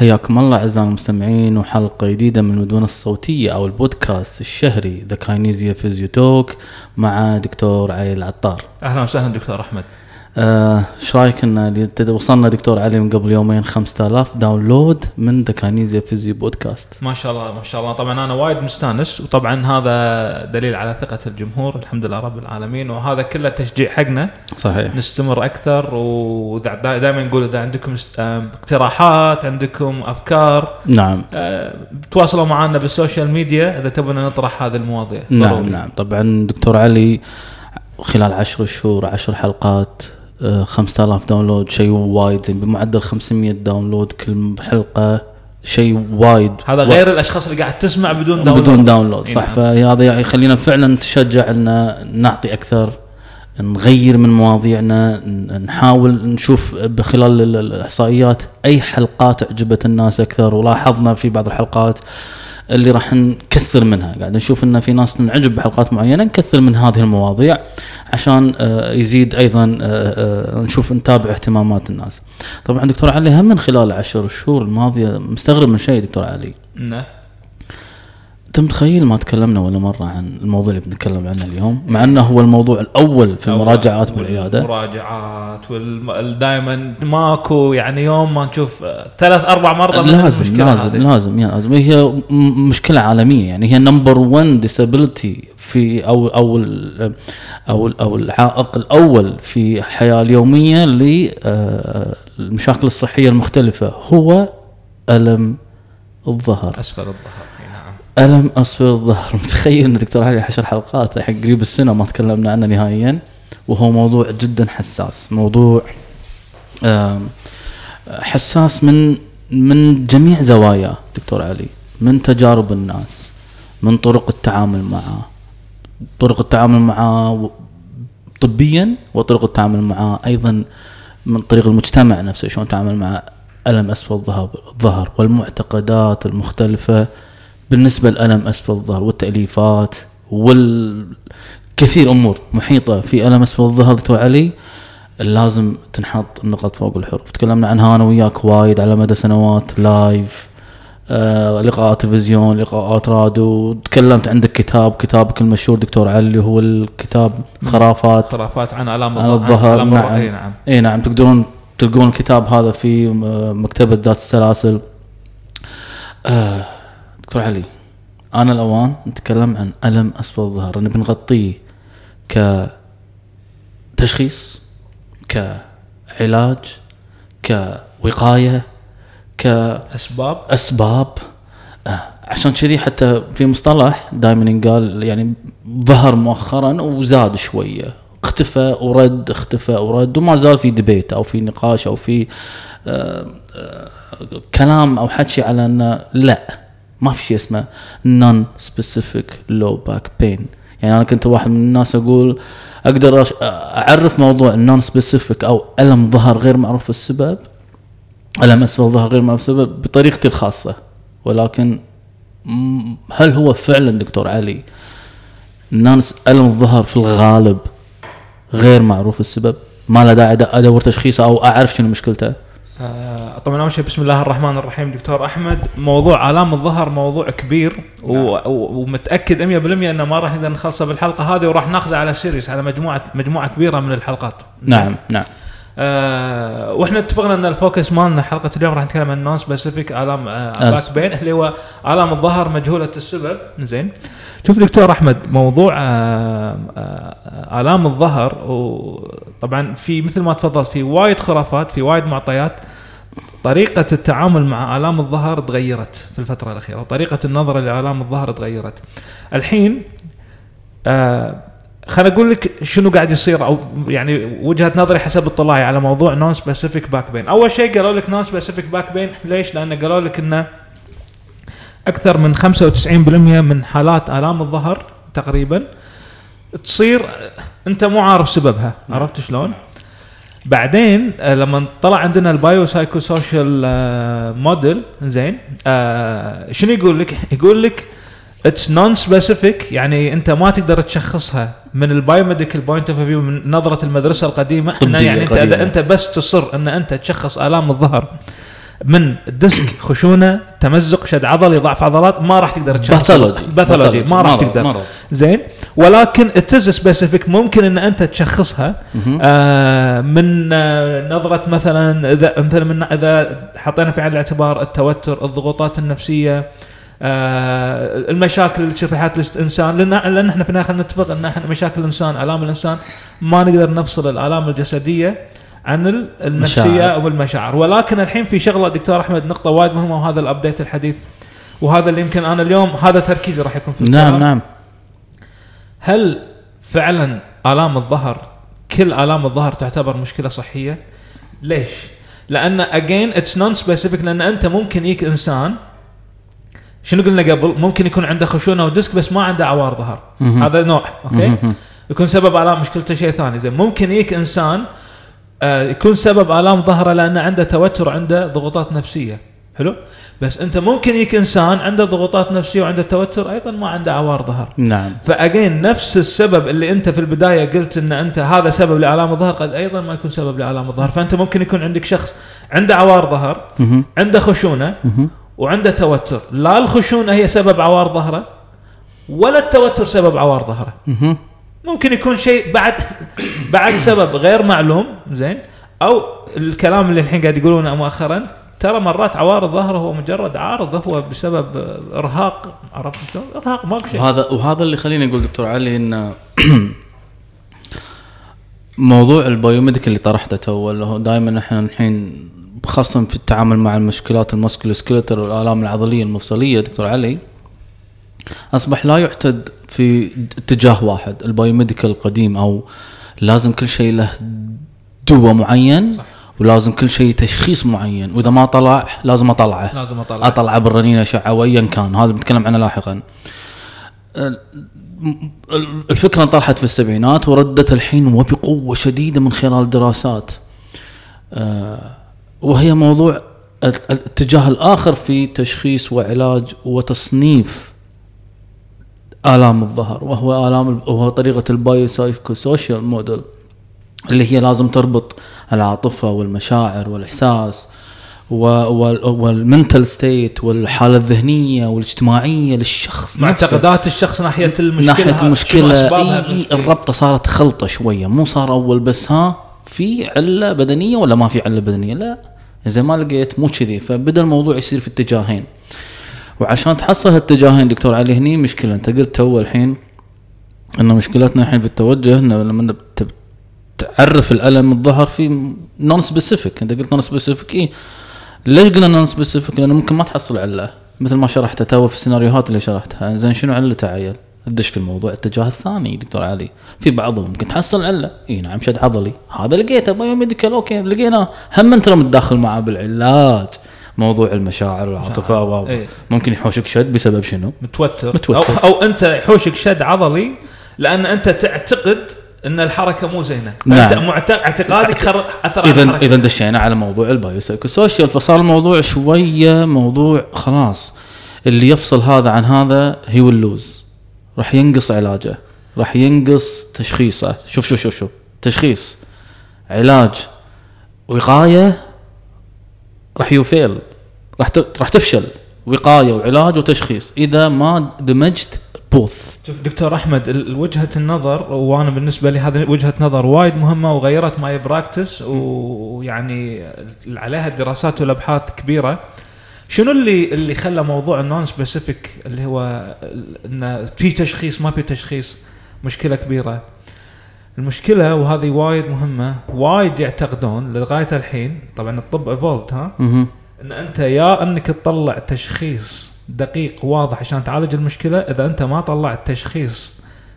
حياكم الله أعزائي المستمعين وحلقة جديدة من المدونة الصوتية أو البودكاست الشهري The Kinesia Physio Talk مع دكتور علي العطار أهلا وسهلا دكتور أحمد. آه، إيش رأيك إن وصلنا دكتور علي من قبل يومين 5000 download من The Kinesia Physio podcast. ما شاء الله ما شاء الله. طبعا أنا وايد مستانس وطبعا هذا دليل على ثقة الجمهور الحمد لله رب العالمين. وهذا كله تشجيع حقنا. صحيح. نستمر أكثر ودائما نقول إذا عندكم آم، اقتراحات عندكم أفكار نعم. آه، تواصلوا معنا بال social media إذا تبون نطرح هذه المواضيع. نعم ضروري. نعم. طبعا دكتور علي خلال عشر شهور عشر حلقات آه، 5000 download شيء وايد. زين بمعدل 500 download كل حلقة شيء وايد. هذا غير الأشخاص اللي قاعد تسمع بدون download بدون download. صح. نعم. فهذا يعني يخلينا فعلا نتشجع إن نعطي أكثر نغير من مواضيعنا نحاول نشوف بخلال ال- الإحصائيات أي حلقات عجبت الناس أكثر. ولاحظنا في بعض الحلقات اللي راح نكثر منها. قاعد نشوف إن في ناس تنعجب بحلقات معينة نكثر من هذه المواضيع عشان آه، يزيد أيضا آه، آه، نشوف نتابع اهتمامات الناس. طبعا دكتور علي هم من خلال العشر شهور الماضية مستغرب من شيء دكتور علي؟ نعم. أنت متخيل ما تكلمنا ولا مرة عن الموضوع اللي بنتكلم عنه اليوم؟ مع إنه هو الموضوع الأول في المراجعات بالعياده المراجعات ودائما ماكو يعني يوم ما نشوف آه، ثلاث أربع مرات من لازم المشكلة لازم هذه. لازم يا لازم. هي مشكلة عالمية. يعني هي number 1 disability في أو أو ال- أو ال- أو العائق الأول في الحياة اليومية للمشاكل الصحية المختلفة. هو ألم الظهر. أسفل الظهر. ألم أسفل الظهر؟ متخيل أن دكتور علي عشر حلقات حق قريب السنة ما تكلمنا عنه نهائيا وهو موضوع جدا حساس. موضوع حساس من من جميع زواياه دكتور علي من تجارب الناس من طرق التعامل معه. طرق التعامل معه طبيا وطرق التعامل معه أيضا من طريق المجتمع نفسه. شلون يتعامل مع ألم اسفل الظهر والمعتقدات المختلفة بالنسبة لألم أسفل الظهر والتأليفات والكثير أمور محيطة في ألم أسفل الظهر دكتور علي لازم تنحط النقط فوق الحروف. تكلمنا عنها أنا وياك وايد على مدى سنوات live آه، لقاءات تلفزيون لقاءات راديو. تكلمت عندك كتاب كتابك المشهور دكتور علي هو الكتاب خرافات. خرافات عن الام على الظهر. نعم الظهر. إي نعم. إي نعم. تقدرون تلقون الكتاب هذا في م- مكتبة ذات السلاسل. آه دكتور علي آن الأوان نتكلم عن ألم أسفل الظهر نبي نغطيه كتشخيص كعلاج كوقاية كأسباب أسباب. آه عشان كذي حتى في مصطلح دائما ينقال يعني ظهر مؤخرا وزاد شوية. اختفى ورد اختفى ورد وما زال في debate أو في نقاش أو في آه آه كلام أو حكي على إنه لا. ما في شيء اسمه non-specific low back pain يعني أنا كنت واحد من الناس أقول أقدر أعرف موضوع ال non-specific أو ألم ظهر غير معروف السبب ألم أسفل الظهر غير معروف السبب بطريقتي الخاصة. ولكن هل هو فعلا دكتور علي نانس ألم الظهر في الغالب غير معروف السبب؟ ما له داعي أدور تشخيصه أو أعرف شنو مشكلته. طبعا أول شيء بسم الله الرحمن الرحيم دكتور أحمد موضوع الام الظهر موضوع كبير. نعم. و... ومتأكد 100% إنه ما راح نقدر نخلصه بالحلقة هذه وراح ناخذه على series على مجموعه مجموعة كبيرة من الحلقات نعم نعم آه وإحنا اتفقنا إن ال focus مالنا حلقة اليوم راح نتكلم عن non-specific الام آه. back pain اللي هو الام الظهر مجهولة السبب زين شوف دكتور أحمد موضوع آه آه الام الظهر وطبعا في مثل ما تفضلت في وايد خرافات في وايد معطيات طريقة التعامل مع آلام الظهر تغيرت في الفترة الأخيرة وطريقة النظرة لآلام الظهر تغيرت. الحين آه خليني أقول لك شنو قاعد يصير أو يعني وجهة نظري حسب اطلاعي على موضوع non-specific back pain أول شيء قالوا لك non-specific back pain ليش؟ لأن قالوا لك إنه أكثر من 95% من حالات آلام الظهر تقريبا تصير أنت مو عارف سببها عرفت شلون؟ بعدين آه، لما طلع عندنا ال bio psycho social موديل زين آه، شنو يقول لك؟ يقول لك it's non-specific يعني انت ما تقدر تشخصها من ال biomedical point of view من نظرة المدرسة القديمة. انه يعني انت. إذا انت بس تصر إن انت تشخص آلام الظهر من disc خشونة تمزق شد عضلي ضعف عضلات ما راح تقدر تشخص pathology pathology ما راح تقدر. مرض. زين؟ ولكن it's specific ممكن إن أنت تشخصها آه من آه نظرة مثلا إذا مثلا من إذا حطينا في عين الاعتبار التوتر الضغوطات النفسية آه المشاكل اللي تصير في حياه الإنسان لأن لأن إحنا في الآخر نتفق إن إحنا مشاكل الإنسان آلام الإنسان ما نقدر نفصل الآلام الجسدية عن ال- النفسية مشاعر. أو المشاعر ولكن الحين في شغلة دكتور أحمد نقطة وايد مهمة وهذا الابديت الحديث وهذا اللي يمكن أنا اليوم هذا تركيزي راح يكون في نعم. نعم هل فعلا آلام الظهر كل آلام الظهر تعتبر مشكلة صحية؟ ليش؟ لأن again it's non-specific لأن أنت ممكن يجيك إنسان شنو قلنا قبل؟ ممكن يكون عنده خشونة و disc بس ما عنده عوار ظهر. هذا نوع أوكي؟ يكون سبب آلام مشكلته شيء ثاني زين ممكن يجيك إنسان آه يكون سبب آلام ظهره لأنه عنده توتر عنده ضغوطات نفسية حلو بس أنت ممكن يجيك إنسان عنده ضغوطات نفسية وعنده توتر أيضا ما عنده عوار ظهر نعم ف again نفس السبب اللي أنت في البداية قلت إن أنت هذا سبب لألام الظهر قد أيضا ما يكون سبب لألام الظهر فأنت ممكن يكون عندك شخص عنده عوار ظهر. عنده خشونة. وعنده توتر لا الخشونة هي سبب عوار ظهره ولا التوتر سبب عوار ظهره. ممكن يكون شيء بعد بعد سبب غير معلوم زين أو الكلام اللي الحين قاعد يقولونه مؤخرا ترى مرات عوار الظهر هو مجرد عارض هو بسبب إرهاق عرفت شلون؟ إرهاق ماكو شيء وهذا وهذا اللي خليني أقول دكتور علي إن موضوع ال biomedical اللي طرحته تو اللي هو دائما إحنا الحين خاصه في التعامل مع المشكلات ال musculoskeletal والآلام العضلية المفصلية دكتور علي أصبح لا يعتد في اتجاه واحد ال biomedical القديم أو لازم كل شيء له دواء معين صح. ولازم كل شيء تشخيص معين. وإذا ما طلع لازم أطلعه. لازم أطلع اطلع بالرنين اشعه وايا كان. هذا بنتكلم عنه لاحقا. ال- الفكرة انطرحت في السبعينات وردت الحين وبقوة شديدة من خلال دراسات آه، وهي موضوع ال- الاتجاه الآخر في تشخيص وعلاج وتصنيف آلام الظهر وهو آلام ال- وهو طريقة ال bio psycho social model اللي هي لازم تربط العاطفة والمشاعر والإحساس وال mental state والحالة الذهنية والاجتماعية للشخص معتقدات الشخص ناحية المشكلة ناحية المشكلة. أسبابها؟ إي إي الربطة صارت خلطة شوية. مو صار أول بس ها في علة بدنية ولا ما في علة بدنية؟ لا. إذا ما لقيت مو كذي. فبدأ الموضوع يصير في اتجاهين. وعشان تحصل هالاتجاهين دكتور علي هني مشكلة. أنت قلت تو الحين إن مشكلتنا الحين في التوجه لما تعرف الألم الظهر في non-specific انت قلت non-specific اي ليش قلنا non-specific لأنه ممكن ما تحصل علة. مثل ما شرحت تو في السيناريوهات اللي شرحتها. زين شنو علته عيل؟ تدش في الموضوع الاتجاه الثاني دكتور علي. في بعضهم ممكن تحصل علة. اي نعم شد عضلي. هذا لقيته biomedical أوكي. لقيناه هم انت متداخل معاه بالعلاج. موضوع المشاعر والعاطفة و- إيه. ممكن يحوشك شد بسبب شنو؟ متوتر, متوتر. أو أو أنت يحوشك شد عضلي لأن أنت تعتقد إن الحركة مو زينة. نعم. انت اعتقادك خر... أثر على اذا اذا دشينا على موضوع ال biopsychosocial فصار الموضوع شوية موضوع خلاص. اللي يفصل هذا عن هذا he will lose راح ينقص علاجه. راح ينقص تشخيصه. شوف شوف شوف شوف. تشخيص علاج وقاية راح ي fail. راح راح تفشل. وقاية وعلاج وتشخيص. إذا ما دمجت both. دكتور أحمد وجهة النظر وأنا بالنسبة لي هذه وجهة نظر وايد مهمة وغيرت my practice ويعني عليها دراسات والأبحاث كبيرة. شنو اللي اللي خلى موضوع ال non-specific اللي هو إنه في تشخيص ما في تشخيص مشكلة كبيرة. المشكلة وهذه وايد مهمة وايد يعتقدون لغاية الحين طبعا الطب evolved ها. إن أنت يا إنك تطلع تشخيص دقيق واضح عشان تعالج المشكلة إذا أنت ما طلعت تشخيص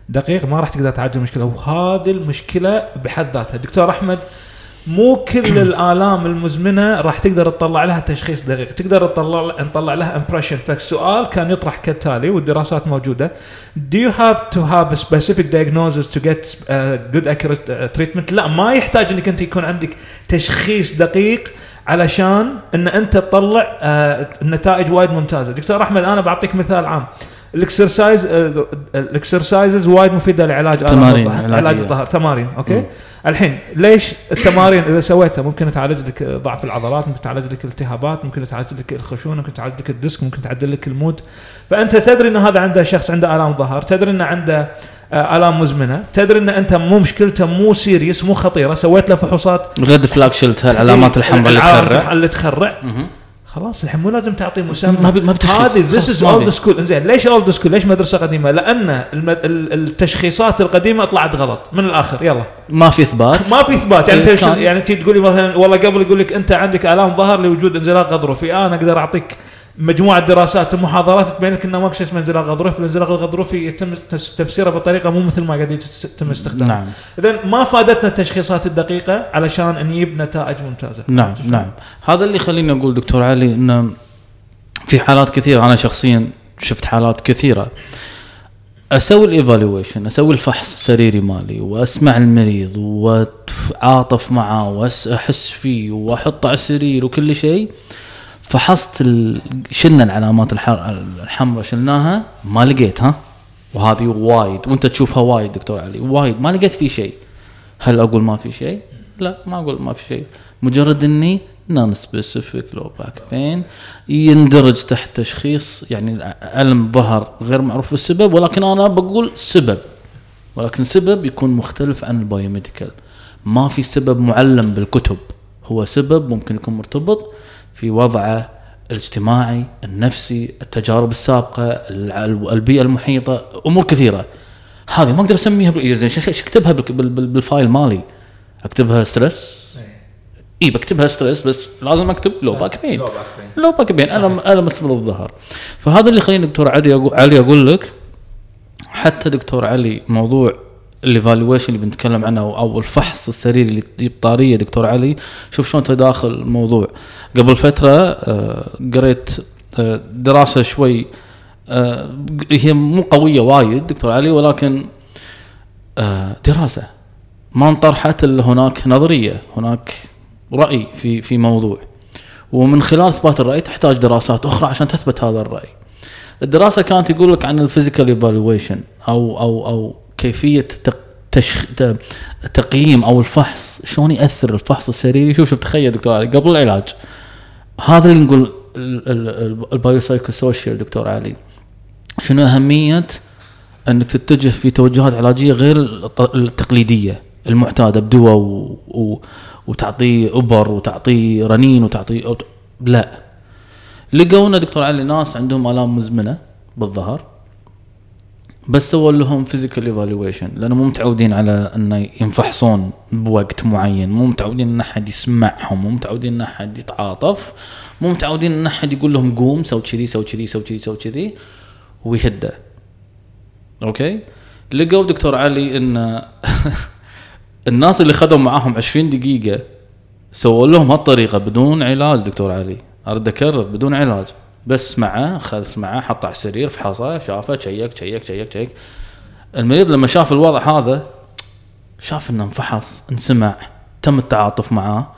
دقيق ما راح تقدر تعالج المشكلة. وهذه المشكلة بحد ذاتها. دكتور أحمد مو كل الآلام المزمنة راح تقدر تطلع لها تشخيص دقيق. تقدر تطلع نطلع لها impression فالسؤال كان يطرح كالتالي والدراسات موجودة. Do you have to have a specific diagnosis to get uh, good accurate uh, treatment? لا ما يحتاج إنك أنت يكون عندك تشخيص دقيق علشان إن أنت تطلع آه نتائج وايد ممتازة. دكتور أحمد أنا بعطيك مثال عام. ال exercise آه، ال exercises وايد مفيدة لعلاج تمارين. علاج الظهر تمارين أوكي. الحين ليش التمارين إذا سويتها؟ ممكن تعالج لك ضعف العضلات ممكن تعالج لك الالتهابات ممكن تعالج لك الخشونة ممكن تعالج لك الديسك ممكن تعدل لك ال mood. فأنت تدري إن هذا عنده شخص عنده آلام ظهر تدري انه عنده الام مزمنة. تدري إن أنت مو مشكلته مو serious مو خطيرة. سويت له فحوصات. ال red flag شلتها العلامات الحمراء اللي تخرع. اللي تخرع. خلاص الحين مو لازم تعطيه مسمى. ما ما بتشخيص. هذه this is old. school إنزين ليش old school ليش مدرسة قديمة؟ لأن التشخيصات القديمة طلعت غلط. من الآخر يلا. ما في إثبات. ما في إثبات. يعني إيه، انت. يعني انت تقولي مثلا والله قبل يقول لك أنت عندك الام ظهر لوجود انزلاق غضروفي أنا أقدر أعطيك مجموعة دراسات ومحاضرات تبين لك إنه ماكو شيء اسمه انزلاق غضروفي الانزلاق الغضروفي يتم تفسيره بطريقة مو مثل ما قاعد يتم استخدامه. نعم. اذا ما فادتنا التشخيصات الدقيقة علشان نجيب نتائج ممتازة. نعم؟ نعم. هذا اللي يخليني أقول دكتور علي انه في حالات كثيرة. أنا شخصيا شفت حالات كثيرة. أسوي ال evaluation أسوي الفحص السريري مالي وأسمع المريض واتعاطف معه واحس فيه وأحطه على السرير وكل شيء. فحصت ال... شلنا العلامات الحر... الحمراء شلناها ما لقيت ها؟ وهذه وايد. وانت تشوفها وايد دكتور علي وايد. ما لقيت في شيء. هل أقول ما في شيء؟ لا ما أقول ما في شيء. مجرد إني non-specific low back pain يندرج تحت تشخيص يعني ألم ظهر غير معروف السبب ولكن أنا بقول سبب. ولكن سبب يكون مختلف عن ال biomedical ما في سبب معلم بالكتب. هو سبب ممكن يكون مرتبط في وضعه الاجتماعي النفسي التجارب السابقة الع- البيئة المحيطة أمور كثيرة. هذه ما أقدر أسميها بال- زين بال- بال- بال file مالي؟ أكتبها stress اي بكتبها stress بس لازم أكتب low back pain low back pain. الم الم اسفل الظهر. فهذا اللي يخليني دكتور علي أقول علي أقول لك. حتى دكتور علي موضوع ال evaluation اللي بنتكلم عنه أو الفحص السريري اللي يجيب طاريه دكتور علي. شوف شلون تداخل الموضوع. قبل فترة آه، قريت آه، دراسة شوي آه، هي مو قوية وايد دكتور علي ولكن دراسة. ما انطرحت إلا هناك نظرية هناك رأي في في موضوع. ومن خلال إثبات الرأي تحتاج دراسات أخرى عشان تثبت هذا الرأي. الدراسة كانت يقول لك عن ال physical evaluation أو أو أو كيفية تشخ... تقييم أو الفحص شلون يأثر الفحص السريري شوف شوف تخيل دكتور علي قبل العلاج. هذا اللي نقول ال biopsychosocial دكتور علي. شنو أهمية؟ إنك تتجه في توجهات علاجية غير التقليدية المعتادة بدواء و... و... وتعطيه أبر وتعطيه رنين وتعطيه. لا. لقونا دكتور علي ناس عندهم آلام مزمنة بالظهر. بس سووا لهم physical evaluation لأنه مو متعودين على انه ينفحصون بوقت معين مو متعودين إن أحد يسمعهم مو متعودين إن أحد يتعاطف مو متعودين إن أحد يقول لهم قوم سوي كذي سوي كذي سوي كذي سوي كذي ويهده. أوكي؟ لقوا دكتور علي إن الناس اللي خذوا معاهم 20 دقيقة سووا لهم هالطريقة بدون علاج دكتور علي. أرد أكرر بدون علاج. بس معه خذ معه حطه على السرير فحصه شافه check check check check. المريض لما شاف الوضع هذا شاف إنه انفحص انسمع تم التعاطف معاه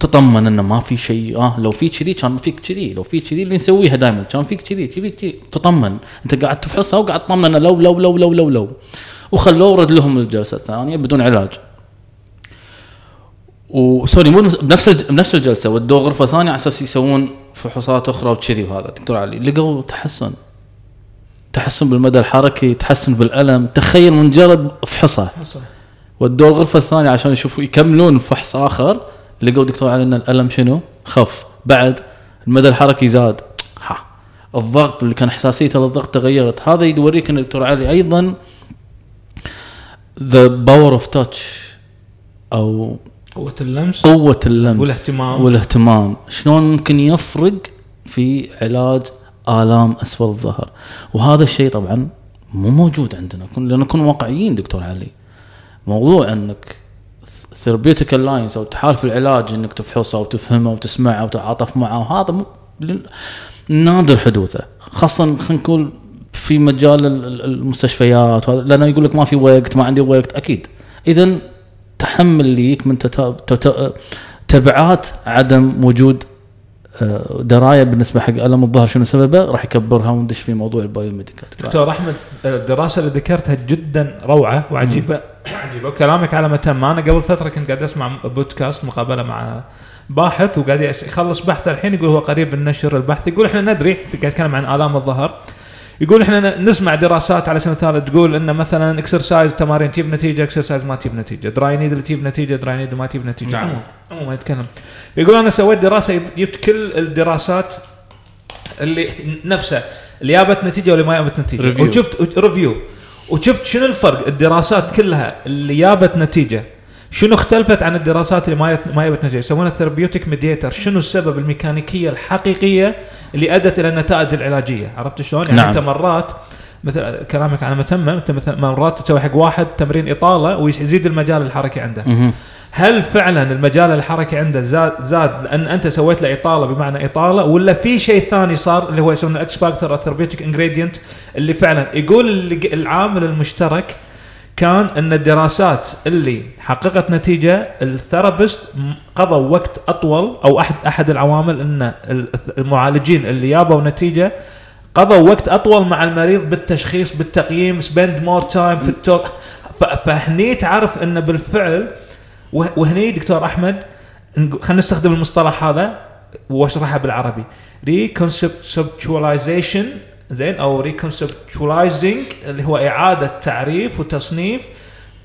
تطمن إنه ما في شيء. آه لو في كذي كان فيك كذي لو في كذي اللي نسويها دائما كان فيك كذي كذي كذي. تطمن. أنت قاعد تفحصها وقاعد تطمن لو لو لو لو لو لو. وخلوه ورد لهم الجلسة الثانية بدون علاج. وسوري مو بنفس- بنفس الجلسة ودوه غرفة ثانية على أساس يسوون فحوصات أخرى وكذي وهذا. دكتور علي لقوا تحسن. تحسن بالمدى الحركي تحسن بالألم. تخيل مجرد فحصة. ودوه الغرفه الثانية عشان يشوفوا يكملون فحص آخر لقوا دكتور علي إن الألم شنو؟ خف. بعد المدى الحركي زاد. ها. الضغط اللي كان حساسيته للضغط تغيرت. هذا يوريك إن دكتور علي أيضا the power of touch أو قوة اللمس قوة اللمس والاهتمام. والاهتمام. شلون ممكن يفرق في علاج آلام أسفل الظهر؟ وهذا الشيء طبعا مو موجود عندنا. لأن نكون واقعيين دكتور علي. موضوع أنك therapeutic alliance أو تحالف العلاج أنك تفحصه وتفهمه وتسمعه وتتعاطف معه وهذا م- نادر حدوثه. خاصه خلينا نقول في مجال ال- ال- المستشفيات. لأنه يقول لك ما في وقت ما عندي وقت. أكيد. اذا تحمل ليك من تتا- تتا- تبعات عدم وجود آه، دراية بالنسبة حق ألم الظهر شنو سببه راح يكبرها وندش في موضوع ال biomedical دكتور أحمد الدراسة اللي ذكرتها جدا روعة وعجيبة عجيبة. وكلامك على متم أنا قبل فترة كنت قاعد أسمع بودكاست مقابلة مع باحث وقاعد يخلص بحثه الحين يقول هو قريب من نشر البحث يقول إحنا ندري قاعد يتكلم عن آلام الظهر. يقول إحنا نسمع دراسات على سبيل المثال تقول إن مثلا exercise تمارين تجيب نتيجة exercise ما تجيب نتيجة. dry needle تجيب نتيجة dry needle ما تجيب نتيجة. نعم. عموما عموما يتكلم. يقول أنا سويت دراسة جبت كل الدراسات اللي نفسها. اللي جابت نتيجة واللي ما جابت نتيجة. Review. وشفت review وشفت شنو الفرق؟ الدراسات كلها اللي جابت نتيجة. شنو اختلفت عن الدراسات اللي ما ما جابت نتيجه يسمونها therapeutic mediator شنو السبب الميكانيكية الحقيقية اللي أدت إلى النتائج العلاجية؟ عرفت شلون؟ يعني نعم. أنت مرات مثل كلامك على متمم أنت مثل مرات تسوي حق واحد تمرين إطالة ويزيد المجال الحركي عنده. مهم. هل فعلا المجال الحركي عنده زاد زاد لأن أنت سويت له إطالة بمعنى إطالة ولا في شيء ثاني صار اللي هو يسمونه X factor أو therapeutic ingredient اللي فعلا يقول العامل المشترك كان أن الدراسات اللي حققت نتيجة ال therapist م- قضوا وقت أطول أو احد أحد العوامل أن ال- المعالجين اللي جابوا نتيجة قضوا وقت أطول مع المريض بالتشخيص بالتقييم spend more time في ال talk. فهني تعرف أن بالفعل وه- وهني دكتور أحمد خلينا نستخدم المصطلح هذا واشرحها بالعربي. reconceptualization زين أو reconceptualizing اللي هو إعادة تعريف وتصنيف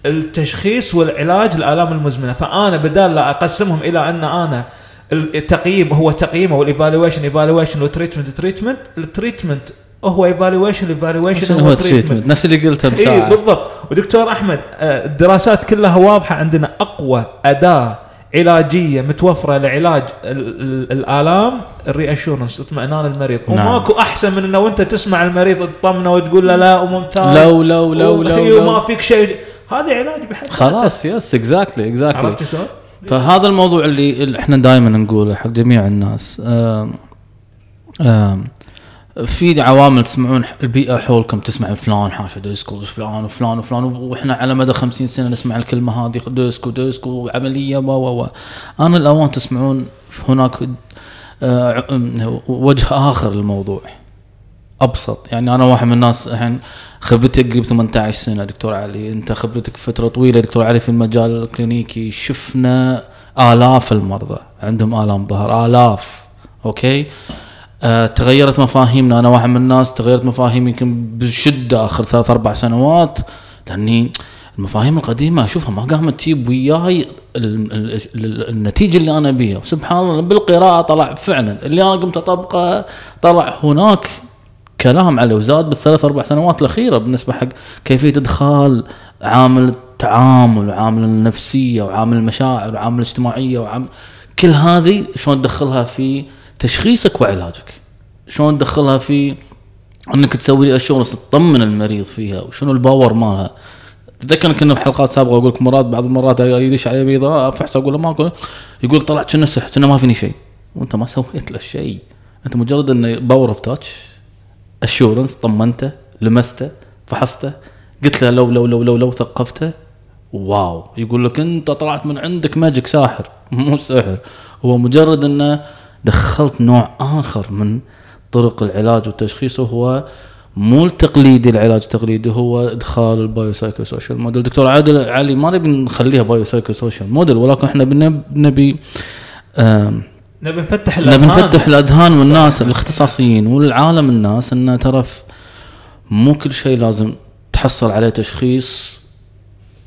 التشخيص والعلاج الالام المزمنة. فأنا بدال لا أقسمهم إلى أن أنا التقييم هو تقييم أو ال evaluation evaluation و treatment treatment ال treatment هو evaluation evaluation هو treatment نفس اللي قلته اي بساعة. بالضبط. ودكتور أحمد آه، الدراسات كلها واضحة عندنا أقوى أداة علاجية متوفرة لعلاج ال- ال- الآلام ال reassurance اطمئنان المريض نعم. وماكو أحسن من إنه انت تسمع المريض تطمنه وتقول له لا وممتاز لو لو لو لو, وما لو. فيك شيء هذا علاج بحد. خلاص يس exactly exactly؟ فهذا الموضوع اللي, اللي إحنا دائما نقوله حق جميع الناس آم آم في عوامل تسمعون البيئة حولكم تسمع فلان حاشه ديسك وفلان وفلان وفلان وإحنا على مدى خمسين سنة نسمع الكلمة هذه ديسك و ديسك وعمليه و و و أنا الأوان تسمعون هناك آه، وجه آخر للموضوع أبسط. يعني أنا واحد من الناس الحين خبرتي قريب 18 سنة دكتور علي. أنت خبرتك فترة طويلة دكتور علي في المجال الكلينيكي. شفنا آلاف المرضى عندهم آلام ظهر آلاف. أوكي؟ آه تغيرت مفاهيمنا. أنا واحد من الناس تغيرت مفاهيمي يمكن بشدة آخر ثلاث أربع سنوات لأني المفاهيم القديمة أشوفها ما قامت تجيب وياي ال- ال- ال- النتيجة اللي أنا بيها. سبحان الله بالقراءة طلع فعلا. اللي أنا قمت أطبقه طلع هناك كلام عليه وزاد بالثلاث أربع سنوات الأخيرة بالنسبة حق كيفية إدخال عامل التعامل وعامل النفسية وعامل المشاعر وعامل الاجتماعية وعامل كل هذه شلون تدخلها في تشخيصك وعلاجك. شلون تدخلها في انك تسوي reassurance تطمن المريض فيها وشنو ال power مالها. تذكر كنا بحلقات سابقة أقول لك مرات بعض المرات يدش علي مريض افحص أقول له ماكو. يقول لك طلعت كنا سحر كنا ما فيني شيء. وأنت ما سويت له شيء. أنت مجرد انه power of touch assurance طمنته لمسته فحصته قلت له لو لو لو لو لو ثقفته wow. يقول لك أنت طلعت من عندك magic ساحر. مو سحر. هو مجرد إنه دخلت نوع آخر من طرق العلاج والتشخيص وهو مو التقليدي العلاج التقليدي هو إدخال ال bio psycho social model. دكتور عادل علي ما نبي نخليها bio psycho social model ولكن إحنا بنب- نبي نفتح نبي نفتح الأذهان والناس الاختصاصيين والعالم الناس انه ترى مو كل شيء لازم تحصل عليه تشخيص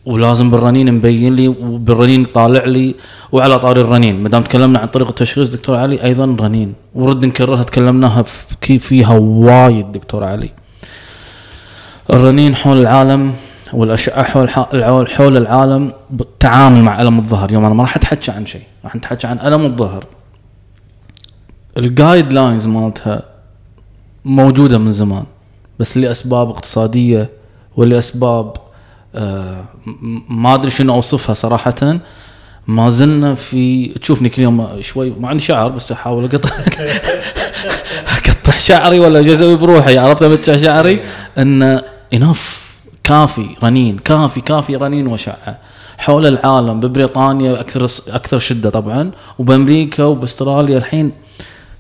ولازم بالرنين مبين لي وبالرنين طالع لي وعلى طاري الرنين. ما دام تكلمنا عن طريقة التشخيص دكتور علي أيضا رنين. ورد نكررها تكلمناها في فيها وايد دكتور علي. الرنين حول العالم والأشعة حول حول العالم بالتعامل مع ألم الظهر. يوم أنا ما راح أتحكى عن شيء راح نتحكى عن ألم الظهر. ال guidelines مالتها موجودة من زمان بس لأسباب اقتصادية ولأسباب ما أدري شنو أوصفها صراحة. ما زلنا في تشوفني كل يوم شوي ما عندي شعر بس أحاول أقطع. أقطع شعري ولا أسوي بروحي عرفت امتع شعري؟ إن enough كافي رنين كافي كافي رنين وشعه حول العالم ببريطانيا أكثر أكثر شدة طبعا وبأمريكا وبأستراليا الحين.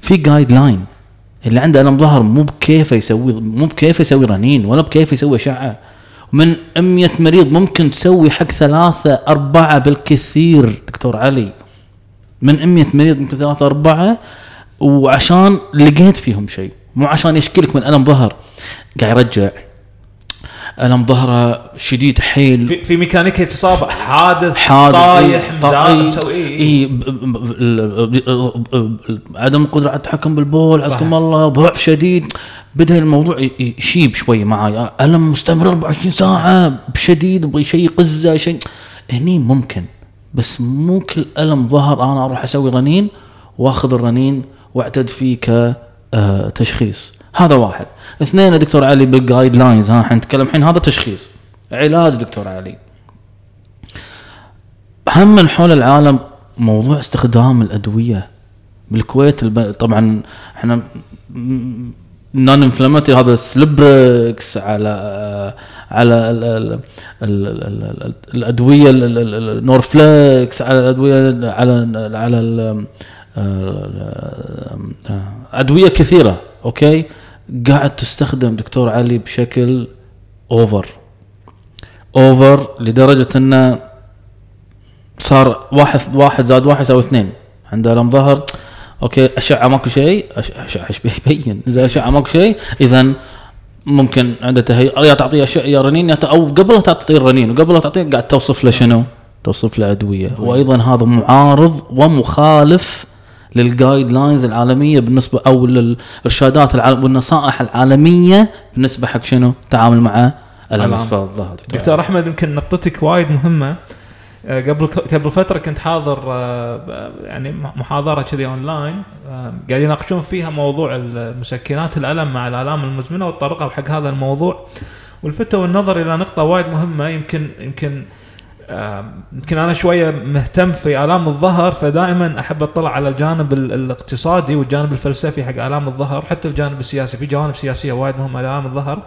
في guideline اللي عنده الم ظهر مو بكيفه يسوي مو بكيفه يسوي رنين ولا بكيفه يسوي اشعه من 100 مريض ممكن تسوي حق ثلاثة أربعة بالكثير دكتور علي. من 100 مريض ممكن ثلاثة أربعة وعشان لقيت فيهم شيء. مو عشان يشكلك من ألم ظهر. قاعد يرجع. ألم ظهره شديد حيل. في, في ميكانيكي اصابه حادث حادث طايح طايح، مسوي إي عدم القدره على التحكم بالبول. عزكم الله ضعف شديد. بدا الموضوع يشيب شوي معاي. ألم مستمر 24 ساعة؟ بشديد يبغى شيء قزة شيء هني ممكن بس مو كل ألم ظهر أنا أروح أسوي رنين وأخذ الرنين وأعتد فيه كتشخيص هذا واحد. اثنين دكتور علي بال guidelines ها حنتكلم الحين هذا تشخيص. علاج دكتور علي. هم من حول العالم موضوع استخدام الأدوية بالكويت الب... طبعا إحنا non inflammatory هذا Celebrex على على ال ال ال ال ال الأدوية ال- ال- ال- ال Norflex على الأدوية على على ال- أدوية كثيرة أوكي؟ قاعد تستخدم دكتور علي بشكل over over لدرجة إنه صار واحد واحد زائد واحد يساوي اثنين. عنده ألم ظهر أوكي اشعه ماكو شيء أش- اشعه إيش بيبين إذا اشعه ماكو شيء اذا ممكن عنده تهيؤ يا تعطيه اشعه يا رنين يا ت- أو قبل لا تعطيه الرنين وقبل لا تعطيه قاعد توصف له شنو؟ توصف له أدوية وأيضا هذا معارض ومخالف لل guidelines العالمية بالنسبة أو للإرشادات العالم والنصائح العالمية بالنسبة حق شنو؟ التعامل مع. اسفل الظهر دكتور أحمد يمكن نقطتك وايد مهمة قبل قبل فترة كنت حاضر آه، يعني محاضرة كذي اونلاين آه، قاعدين يناقشون فيها موضوع المسكنات الألم مع الألام المزمنة وتطرقوا حق هذا الموضوع. والفتوا النظر إلى نقطة وايد مهمة يمكن يمكن آه، يمكن أنا شوية مهتم في آلام الظهر فدائما أحب أطلع على الجانب ال- الاقتصادي والجانب الفلسفي حق آلام الظهر حتى الجانب السياسي. في جوانب سياسية وايد مهمة لآلام الظهر.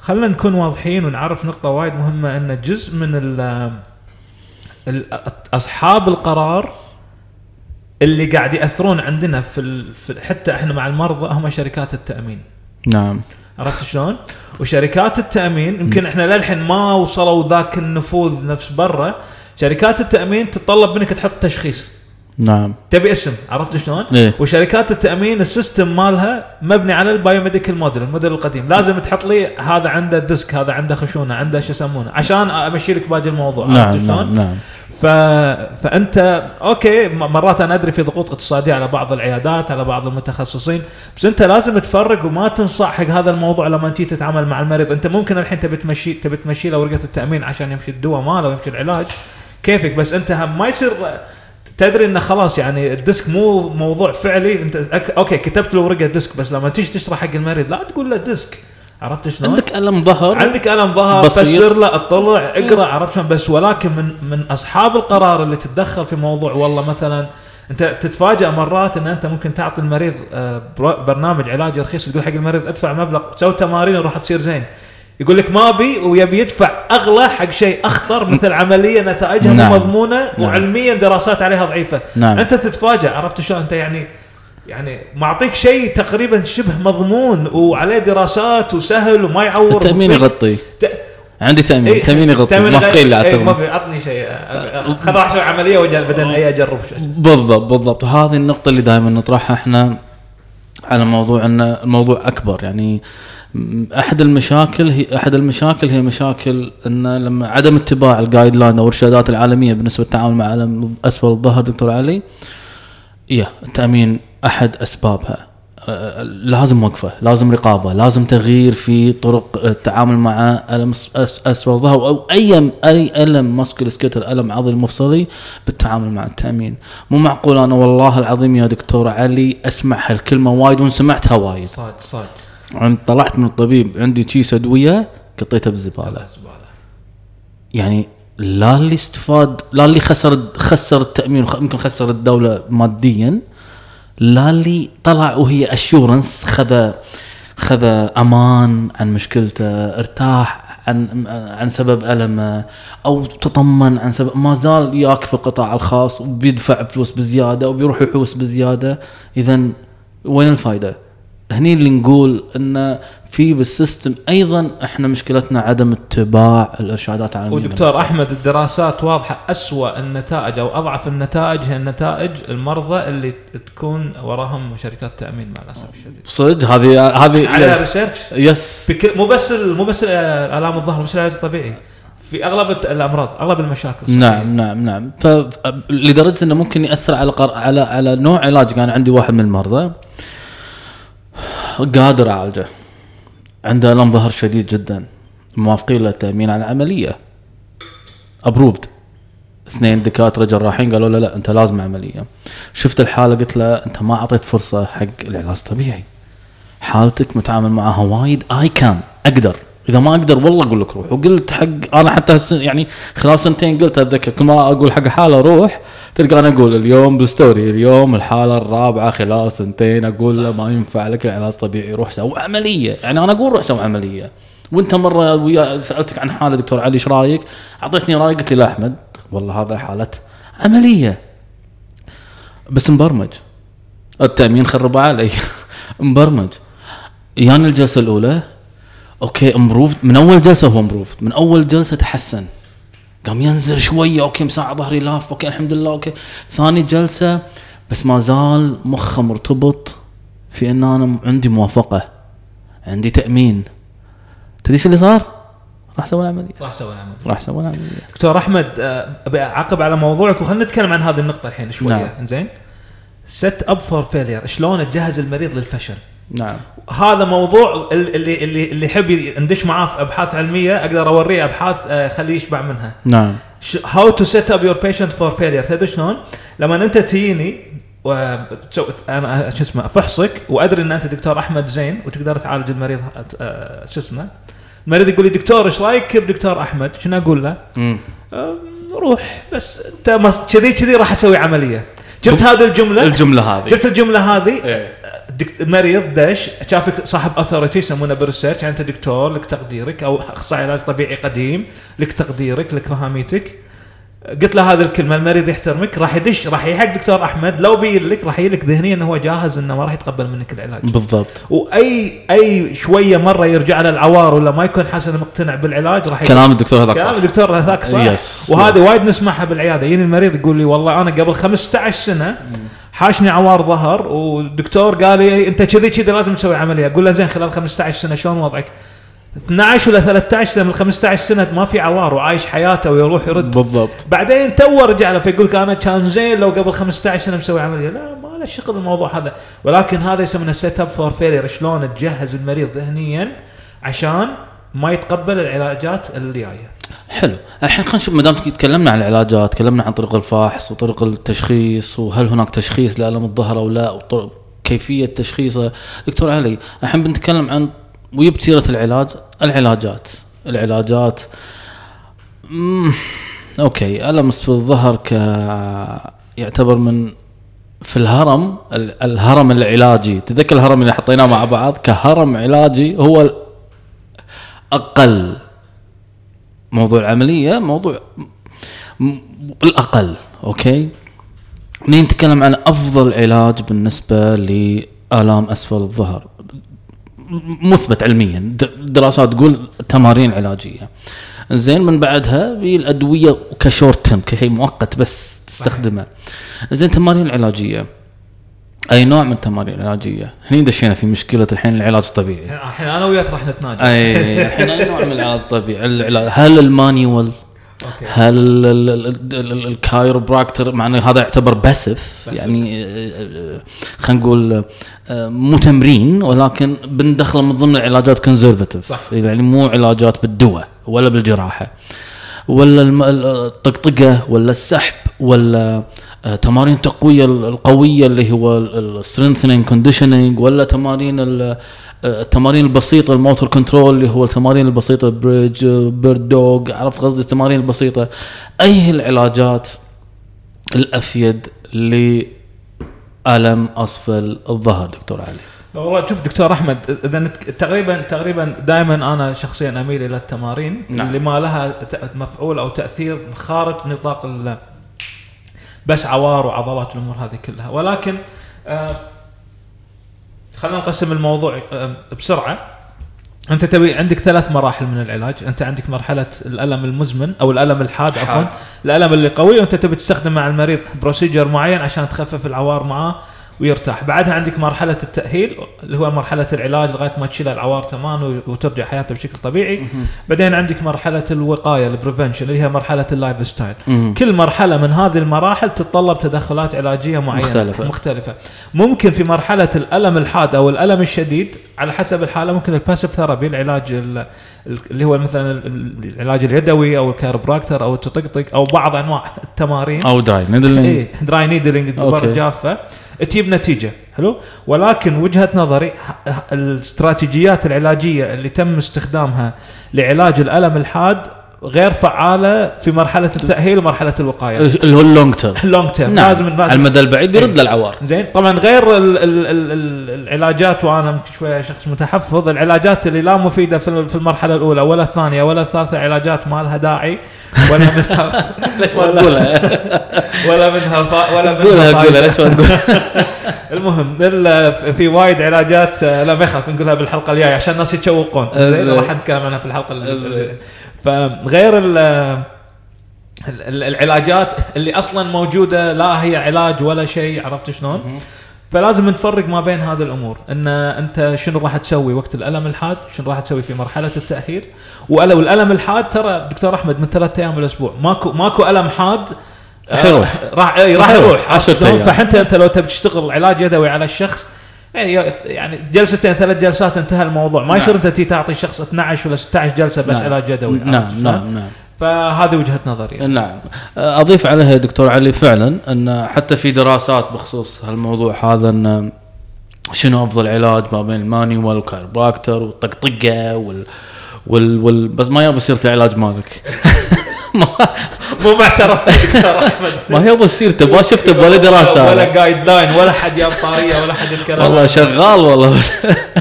خلينا نكون واضحين ونعرف نقطة وايد مهمة إن جزء من أصحاب القرار اللي قاعد يأثرون عندنا في, ال... في حتى إحنا مع المرضى هم شركات التأمين. نعم. عرفت شلون؟ وشركات التأمين يمكن إحنا للحين ما وصلوا ذاك النفوذ نفس برا شركات التأمين تتطلب منك تحط تشخيص. نعم تبي اسم عرفت شلون؟ إيه. وشركات التأمين ال system مالها مبني على ال biomedical model الموديل القديم لازم تحط لي هذا عنده disc هذا عنده خشونة عنده شو يسمونه عشان امشي لك باقي الموضوع عرفت نعم شلون؟ نعم نعم ف... فأنت okay مرات أنا أدري في ضغوط اقتصادية على بعض العيادات على بعض المتخصصين بس أنت لازم تفرق وما تنصاع حق هذا الموضوع لما تجي تتعامل مع المريض أنت ممكن الحين تبي تمشي تبي تمشي له ورقة التأمين عشان يمشي الدواء ماله ويمشي العلاج كيفك بس أنت هم ما يصير تدري انه خلاص يعني ال disc مو موضوع فعلي أنت أك... okay كتبت له ورقة disc بس لما تيجي تشرح حق المريض لا تقول له disc. عرفت شلون؟ عندك ألم ظهر؟ عندك ألم ظهر بسيط. فسر له اطلع اقرأ عرفت شلون؟ بس ولكن من من أصحاب القرار اللي تتدخل في موضوع والله مثلا أنت تتفاجئ مرات إن أنت ممكن تعطي المريض آه، بر- برنامج علاجي رخيص تقول حق المريض ادفع مبلغ سوي تمارين وراح تصير زين. يقول لك ما أبي ويبي يدفع أغلى حق شيء أخطر مثل عملية نتائجها نعم. مو مضمونة نعم. وعلميا دراسات عليها ضعيفة. نعم. أنت تتفاجئ عرفت شلون؟ أنت يعني يعني معطيك شيء تقريبا شبه مضمون وعليه دراسات وسهل وما يعور. التأمين يغطي. ت- عندي تأمين. إيه، تامين يغطي. تأمين موافقين لي غير- إيه، ما في عطني شيء. خل راح أسوي عملية بعدين اي أجرب. شيء. بالضبط بالضبط. وهذه النقطة اللي دائما نطرحها إحنا على موضوع ان الموضوع أكبر. يعني أحد المشاكل هي أحد المشاكل هي مشاكل إن لما عدم اتباع الجايد لاين أو الارشادات العالمية بالنسبة للتعامل مع الم أسفل الظهر دكتور علي يا التأمين أحد أسبابها. أه، لازم وقفة لازم رقابة لازم تغيير في طرق التعامل مع ألم أسفل الظهر أو أي أي ألم musculoskeletal ألم عضلي مفصلي بالتعامل مع التأمين. مو معقول أنا والله العظيم يا دكتور علي اسمع هالكلمه وايد وسمعتها وايد. صاد صاد. عند طلعت من الطبيب عندي كيس ادويه قطيتها بالزبالة. يعني لا اللي استفاد لا اللي خسر خسر التأمين يمكن خسر الدولة ماديا لا اللي طلع وهي insurance خذ خذ أمان عن مشكلته ارتاح عن عن سبب ألمه أو تطمن عن سبب ما زال ياك في القطاع الخاص وبيدفع فلوس بزيادة وبيروح يحوس بزيادة. اذا وين الفائده؟ هني اللي نقول إن في بالسيستم أيضا إحنا مشكلتنا عدم اتباع الإرشادات العالمية. ودكتور أحمد الدراسات واضحة أسوأ النتائج أو أضعف النتائج هي النتائج المرضى اللي تكون وراهم شركات تأمين مع الأسف الشديد. صدق؟ هذه هذه على يس. research yes في كل مو بس مو بس ال- الام الظهر بس العلاج الطبيعي. في أغلب الأمراض أغلب المشاكل الصحية. نعم نعم نعم. فلدرجه إنه ممكن يأثر على قر... على على نوع علاج. كان عندي واحد من المرضى. قادر أعالجه. عنده ألم ظهر شديد جدا. موافقين له التامين على العملية approved اثنين دكاترة جراحين قالوا له لا أنت لازم عملية. شفت الحالة؟ قلت له أنت ما أعطيت فرصة حق العلاج الطبيعي حالتك متعامل معها وايد. اي كان أقدر. إذا ما أقدر والله أقول لك روح. وقلت حق أنا حتى يعني خلال سنتين قلت أتذكر كل ما أقول حق حاله روح تلقى أنا أقول اليوم بال story اليوم الحالة الرابعة خلال سنتين أقول له ما ينفع لك علاج طبيعي روح سوي عملية. يعني أنا أقول روح سوي عملية. وأنت مرة ويا سألتك عن حالة دكتور علي إيش رأيك؟ أعطيتني راي قلت لي لا أحمد والله هذا حالة عملية. بس مبرمج. التأمين خربوا علي. مبرمج. يان الجلسة الأولى okay improved من أول جلسة هو improved من أول جلسة تحسن. قام ينزل شوية okay مساعد ظهري لاف okay الحمد لله okay. ثاني جلسة بس ما زال مخه مرتبط في إن أنا عندي موافقة عندي تأمين. تدري شو اللي صار؟ راح سوى العملية. راح أسوي العملية. راح سوى العملية. دكتور أحمد آه، أبي أعقب على موضوعك وخلينا نتكلم عن هذه النقطة الحين شوية. نعم. زين set up for failure شلون تجهز المريض للفشل؟ نعم. هذا موضوع ال- اللي اللي اللي يحب ندش معاه في أبحاث علمية أقدر أوريه أبحاث آه، خليه يشبع منها. نعم. how to set up your patient for failure تدري شلون؟ لما أنت تجيني وتسوي أنا شو اسمه أفحصك وأدري إن أنت دكتور أحمد زين وتقدر تعالج المريض آه، شو اسمه؟ المريض يقول لي دكتور إيش رأيك بدكتور أحمد؟ شنو أقول له؟ أم، روح بس أنت كذي كذي راح أسوي عملية. جبت هذه الجملة؟ الجملة هذه. جبت الجملة هذه؟ إيه. مريض دش شافك صاحب اثورتي يسمونه بالريسيرش يعني أنت دكتور لك تقديرك أو أخصائي علاج طبيعي قديم لك تقديرك لك فهاميتك قلت له هذه الكلمة المريض يحترمك راح يدش راح يحق دكتور أحمد لو بين لك راح يجي لك ذهنيا إنه هو جاهز إنه ما راح يتقبل منك العلاج. بالضبط. وأي أي شوية مرة يرجع له العوار ولا ما يكون حسن مقتنع بالعلاج راح كلام الدكتور هذاك كلام صح الدكتور هذاك صح. يس، وهذه. وايد نسمعها بالعيادة. يجيني المريض يقول لي والله أنا قبل 15 سنة حاشني عوار ظهر والدكتور قال لي أنت كذي كذي لازم تسوي عملية. أقول له زين خلال 15 سنة شلون وضعك؟ 12 ولا 13 سنة؟ من 15 سنة ما في عوار وعايش حياته ويروح يرد. بالضبط. بعدين تو يرجع له فيقول لك أنا كان زين لو قبل 15 سنة مسوي عملية. لا ما له شغل الموضوع هذا. ولكن هذا يسمونه set up for failure شلون تجهز المريض ذهنيا عشان ما يتقبل العلاجات اللي جاية حلو. الحين خلينا نشوف ما دام تكلمنا عن العلاجات تكلمنا عن طرق الفحص وطرق التشخيص وهل هناك تشخيص لألم الظهر أو لا وطرق كيفية تشخيصه. دكتور علي الحين بنتكلم عن وجبت سيرة العلاج العلاجات. العلاجات مم. أوكي. ألم في الظهر ك يعتبر من في الهرم ال- الهرم العلاجي. تذكر الهرم اللي حطيناه مع بعض؟ كهرم علاجي هو أقل. موضوع العملية موضوع الاقل okay؟ نتكلم عن أفضل علاج بالنسبة لآلام أسفل الظهر. مثبت علميا دراسات تقول تمارين علاجية. زين من بعدها بالادويه ك short term كشيء مؤقت بس تستخدمه. زين تمارين علاجية. أي نوع من التمارين العلاجية؟ هني دشينا في مشكلة الحين العلاج الطبيعي الحين أنا وياك راح نتناقش أي الحين أي نوع من العلاج الطبيعي العلاج هل ال manual؟ okay. هل ال- ال- ال- ال- ال chiropractor؟ مع انه هذا يعتبر passive. يعني آه، آه، خلينا نقول آه، مو تمرين ولكن بندخله من ضمن العلاجات conservative. يعني مو علاجات بالدواء ولا بالجراحة. ولا الطقطقة ولا السحب ولا تمارين التقوية ال- القوية اللي هو ال strengthening conditioning ولا تمارين آه، التمارين البسيطة ال motor control اللي هو التمارين البسيطة bridge bird dog عرفت قصدي؟ التمارين البسيطة. أي العلاجات؟ الأفيد لألم أسفل الظهر دكتور علي. والله شوف دكتور أحمد إذا تقريبا تقريبا دائما أنا شخصيا أميل إلى التمارين نعم. اللي ما لها مفعول أو تأثير خارج نطاق بس عوار وعضلات الأمور هذه كلها. ولكن آه خلينا نقسم الموضوع آه بسرعة. أنت تبي عندك ثلاث مراحل من العلاج. أنت عندك مرحلة الألم المزمن أو الألم الحاد عفوا. الألم اللي قوي وأنت تبي تستخدم مع المريض procedure معين عشان تخفف العوار معاه. ويرتاح. بعدها عندك مرحلة التأهيل اللي هو مرحلة العلاج لغاية ما تشيل العوار تماما وترجع حياته بشكل طبيعي. بعدين عندك مرحلة الوقاية ال prevention اللي هي مرحلة ال lifestyle. كل مرحلة من هذه المراحل تتطلب تدخلات علاجية معينة. مختلفة. مختلفة. ممكن في مرحلة الألم الحاد أو الألم الشديد على حسب الحالة ممكن ال passive therapy العلاج ال- ال- اللي هو مثلا ال- ال- العلاج اليدوي أو ال chiropractor أو التطقطق أو بعض أنواع التمارين. أو dry needling إيه dry needling okay. تجيب نتيجة حلو؟ ولكن وجهة نظري الاستراتيجيات العلاجية اللي تم استخدامها لعلاج الألم الحاد غير فعالة في مرحلة التأهيل ومرحلة الوقاية اللي هو ال long term ال long term نعم لازم على المدى البعيد بيرد إيه. للعوار زين طبعا غير ال ال ال ال العلاجات وأنا شوية شخص متحفظ العلاجات اللي لا مفيدة في ال- في المرحلة الأولى ولا الثانية ولا الثالثة علاجات ما لها داعي ولا منها ولا-؟ ولا منها ولا منها قولها قولها. ليش ما تقول المهم ال- في وايد علاجات آه، لا ما يخالف نقولها بالحلقة الجاية عشان الناس يتشوقون زين. راح نتكلم عنها في الحلقة اللي-. فغير ال- العلاجات اللي أصلا موجودة لا هي علاج ولا شيء عرفت شلون؟ فلازم نفرق ما بين هذه الأمور إن أنت شنو راح تسوي وقت الألم الحاد شنو راح تسوي في مرحلة التأهيل ولو الألم الحاد ترى دكتور أحمد من ثلاثة أيام الأسبوع ماكو ماكو ألم حاد آه، راح يروح. راح يروح. فحتى أنت لو تبي تشتغل علاج يدوي على الشخص يعني يعني جلستين ثلاث جلسات انتهى الموضوع ما نعم. يصير انت تي تعطي شخص 12 ولا 16 جلسة بس نعم. علاج عرفت نعم؟ نعم نعم فهذه وجهة نظري نعم أضيف عليها يا دكتور علي فعلا إن حتى في دراسات بخصوص هالموضوع هذا إن شنو أفضل علاج ما بين ال manual وال chiropractor والطقطقة وال وال, وال بس ما ياب سيرته علاج مالك ما- مو معترف فيه دكتور أحمد ما ياب سيرته ما شفته بولا دراسة ولا. guideline ولا حد جاب طاريه ولا حد الكلام والله. شغال والله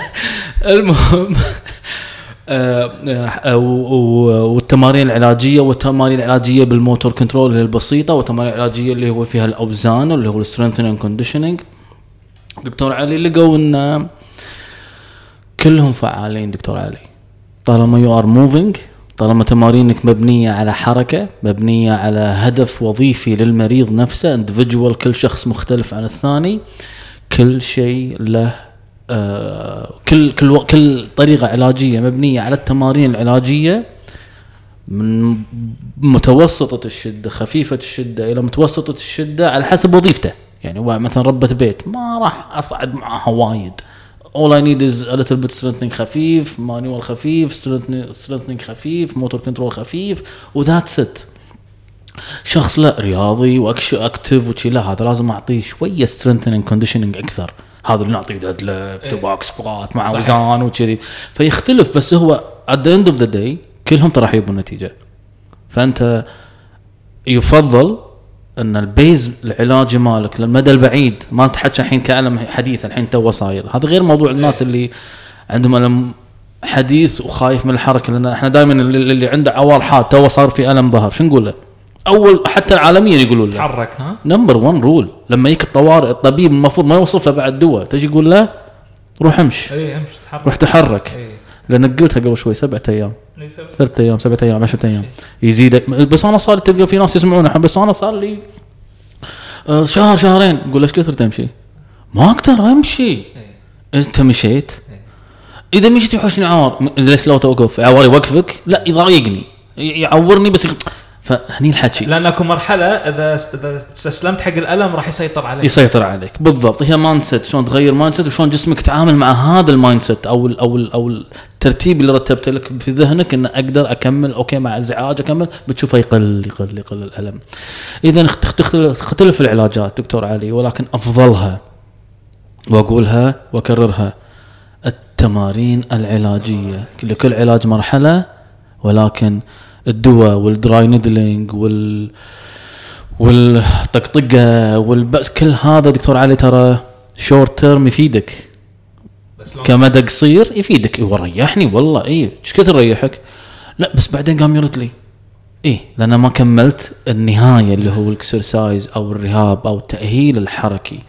المهم آه، آه، والتمارين العلاجية والتمارين العلاجية بال motor control اللي هي البسيطة والتمارين العلاجية اللي هو فيها الأوزان اللي هو ال strengthening conditioning دكتور علي لقوا إن كلهم فعالين دكتور علي طالما you are moving طالما تمارينك مبنية على حركة مبنية على هدف وظيفي للمريض نفسه individual كل شخص مختلف عن الثاني كل شيء له آه كل كل كل طريقة علاجية مبنية على التمارين العلاجية من متوسطة الشدة خفيفة الشدة إلى متوسطة الشدة على حسب وظيفته. يعني هو مثلا ربة بيت ما راح أصعد معها وايد. All I need is a little bit strengthening خفيف manual خفيف strengthening strengthening خفيف motor control خفيف و that's it شخص لا رياضي واكش active وشي لا هذا لازم أعطيه شوية strengthening conditioning أكثر. هذا اللي نعطيه deadlift back squat مع. اوزان وكذي. فيختلف بس هو at the end of the day كلهم ترى راح يجيبون نتيجه فأنت يفضل أن ال base العلاجي مالك للمدى البعيد ما تحكي الحين كألم حديث الحين تو صاير. هذا غير موضوع الناس اللي عندهم ألم حديث وخايف من الحركة لأن إحنا دائما اللي, عنده عوار حاد تو صار في ألم ظهر. شو نقول له؟ أول حتى عالميا يقولون له. تحرك ها؟ number 1 rule لما يجيك الطوارئ الطبيب المفروض ما يوصف له بعد دواء تجي يقول له روح امش. اي امشي تحرك. روح تحرك. اي لانك قلتها قبل شوي سبعة أيام. ثلاثة أيام سبعة أيام عشرة أيام. يزيد. بس أنا صار تلقى في ناس يسمعون الحين بس أنا صار لي آه، شهر شهرين. أقول إيش كثر تمشي؟ ما أقدر أمشي. أنت مشيت؟ إذا مشيت يحوشني عوار ليش لو توقف؟ عوار يوقفك لا يضايقني. يعورني بس فهني الحكي. لأن اكو مرحلة إذا إذا استسلمت حق الألم راح يسيطر عليك. يسيطر عليك. بالضبط. هي mindset شلون تغير مايند سيت وشلون جسمك يتعامل مع هذا ال mindset أو ال أو ال أو الترتيب اللي رتبت لك في ذهنك ان أقدر أكمل okay مع إزعاج أكمل بتشوفه يقل يقل يقل الألم. اذا تختلف العلاجات دكتور علي ولكن أفضلها وأقولها وأكررها التمارين العلاجية. لكل علاج مرحلة ولكن الدواء وال dry needling وال والطقطقه والبأس كل هذا دكتور علي ترى short term يفيدك. كمدى قصير يفيدك. أيوه ريحني والله. اي إيش كثر ريحك؟ لا بس بعدين قام يرد لي. إيه لأن ما كملت النهاية اللي هو ال exercise أو ال rehab أو التأهيل الحركي.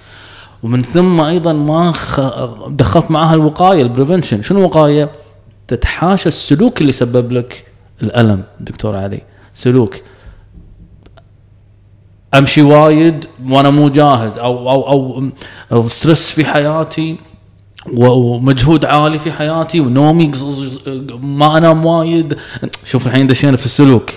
ومن ثم أيضا ما خ... دخلت معاها الوقاية ال prevention شنو وقاية؟ تتحاشى السلوك اللي سبب لك الألم دكتور علي. سلوك. أمشي وايد وأنا مو جاهز أو أو أو, stress في حياتي ومجهود عالي في حياتي ونومي ما أنام وايد. شوف الحين دشينا في السلوك.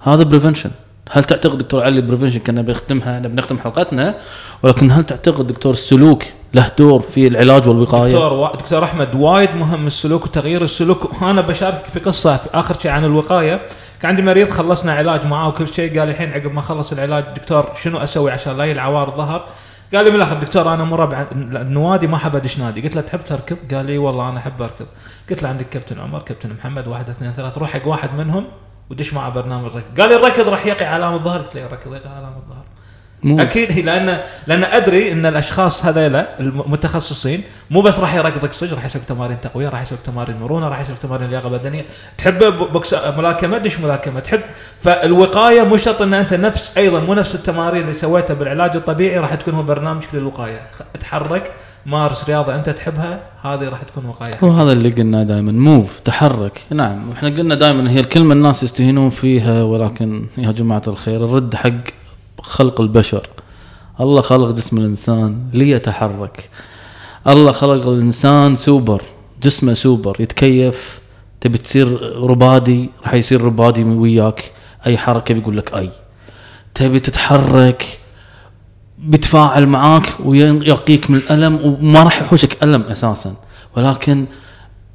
هذا prevention هل تعتقد دكتور علي prevention كنا بنختمها نبي نختم حلقتنا؟ ولكن هل تعتقد دكتور السلوك له دور في العلاج والوقاية؟ دكتور وا... دكتور أحمد وايد مهم السلوك وتغيير السلوك. وأنا بشارك في قصة في آخر شيء عن الوقاية. كان عندي مريض خلصنا علاج معاه وكل شيء. قال الحين عقب ما خلص العلاج دكتور شنو أسوي عشان لا العوار ظهر؟ قال لي من الآخر دكتور أنا مو ربع النوادي ما احب ادش نادي. قلت له تحب تركض قال لي والله أنا أحب اركض قلت له عندك كابتن عمر كابتن محمد واحد اثنين ثلاث روح حق واحد منهم ودش معه برنامج الركض. قال لي الركض راح يقي آلام الظهر قلت له الركض يقي آلام الظهر مو. أكيد هي لأن لأن أدري إن الأشخاص هذيلا المتخصصين مو بس راح يركضك صدق راح يسوي تمارين تقوية راح يسوي تمارين مرونة راح يسوي تمارين لياقة بدنية. تحب box ملاكمة دش ملاكمة تحب. فالوقاية مو شرط إن أنت نفس أيضا مو نفس التمارين اللي سويتها بالعلاج الطبيعي راح تكون هو برنامجك للوقايه اتحرك مارس رياضة أنت تحبها هذه راح تكون وقاية. هو هذا اللي قلنا دائما move تحرك. نعم إحنا قلنا دائما هي الكلمة الناس يستهينون فيها ولكن يا جماعة الخير الرد حق خلق البشر. الله خلق جسم الإنسان ليتحرك. الله خلق الإنسان سوبر جسمه سوبر. يتكيف تبي تصير rubbery راح يصير rubbery وياك. أي حركة بيقول لك أي. تبي تتحرك بيتفاعل معاك ويقيك من الألم وما راح يحوشك ألم أساسا. ولكن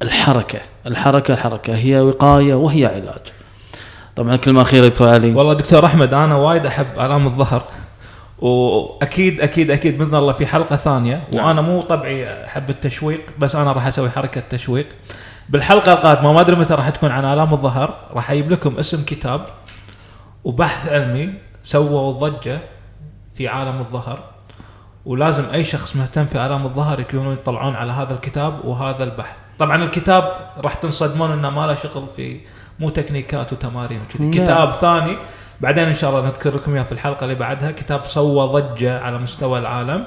الحركة الحركة الحركة هي وقاية وهي علاج. طبعا كلمه اخيره دكتور علي. والله دكتور أحمد أنا وايد أحب ألام الظهر. وأكيد أكيد أكيد بإذن الله في حلقة ثانية. نعم. وأنا مو طبعي أحب التشويق بس أنا راح أسوي حركة تشويق. بالحلقة القادمة ما أدري متى راح تكون عن ألام الظهر راح أجيب لكم اسم كتاب وبحث علمي سووا ضجة في عالم الظهر. ولازم أي شخص مهتم في ألام الظهر يكونوا يطلعون على هذا الكتاب وهذا البحث. طبعا الكتاب راح تنصدمون إنه ما له شغل في مو تكنيكات وتمارين وكذي. نعم. كتاب ثاني بعدين إن شاء الله نذكر لكم إياه في الحلقة اللي بعدها كتاب سوى ضجة على مستوى العالم.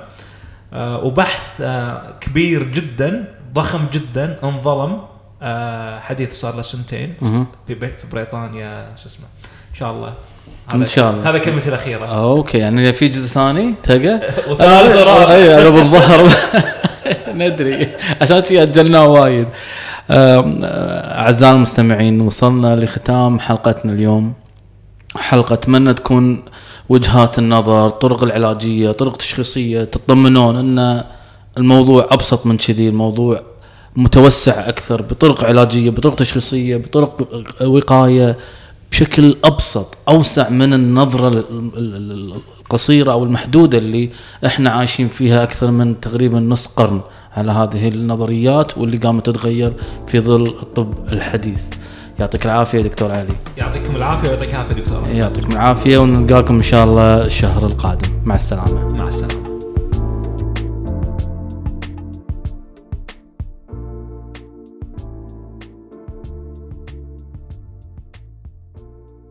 آه وبحث آه كبير جدا ضخم جدا انظلم. آه حديث صار له سنتين. في في بريطانيا شو اسمه. إن شاء الله. هذا- شاء الله. هذا كلمتي الأخيرة. أوكي. يعني في جزء ثاني تلقى؟ وثالث ورابع. اي أنا بالظهر. ندري. عشان شي أجلناه وايد. أم، أعزائي المستمعين وصلنا لختام حلقتنا اليوم. حلقة أتمنى تكون وجهات النظر طرق العلاجية طرق تشخيصية تطمنون أن الموضوع أبسط من كذي الموضوع متوسع أكثر بطرق علاجية بطرق تشخيصية بطرق وقاية بشكل أبسط أوسع من النظرة ال- ال- ال- القصيرة أو المحدودة اللي إحنا عايشين فيها أكثر من تقريبا نص قرن. على هذه النظريات واللي قامت تتغير في ظل الطب الحديث. يعطيك العافية دكتور علي. يعطيكم العافية ويعطيك العافية دكتور. يعطيكم العافية ونلقاكم إن شاء الله الشهر القادم. مع السلامة. مع السلامة.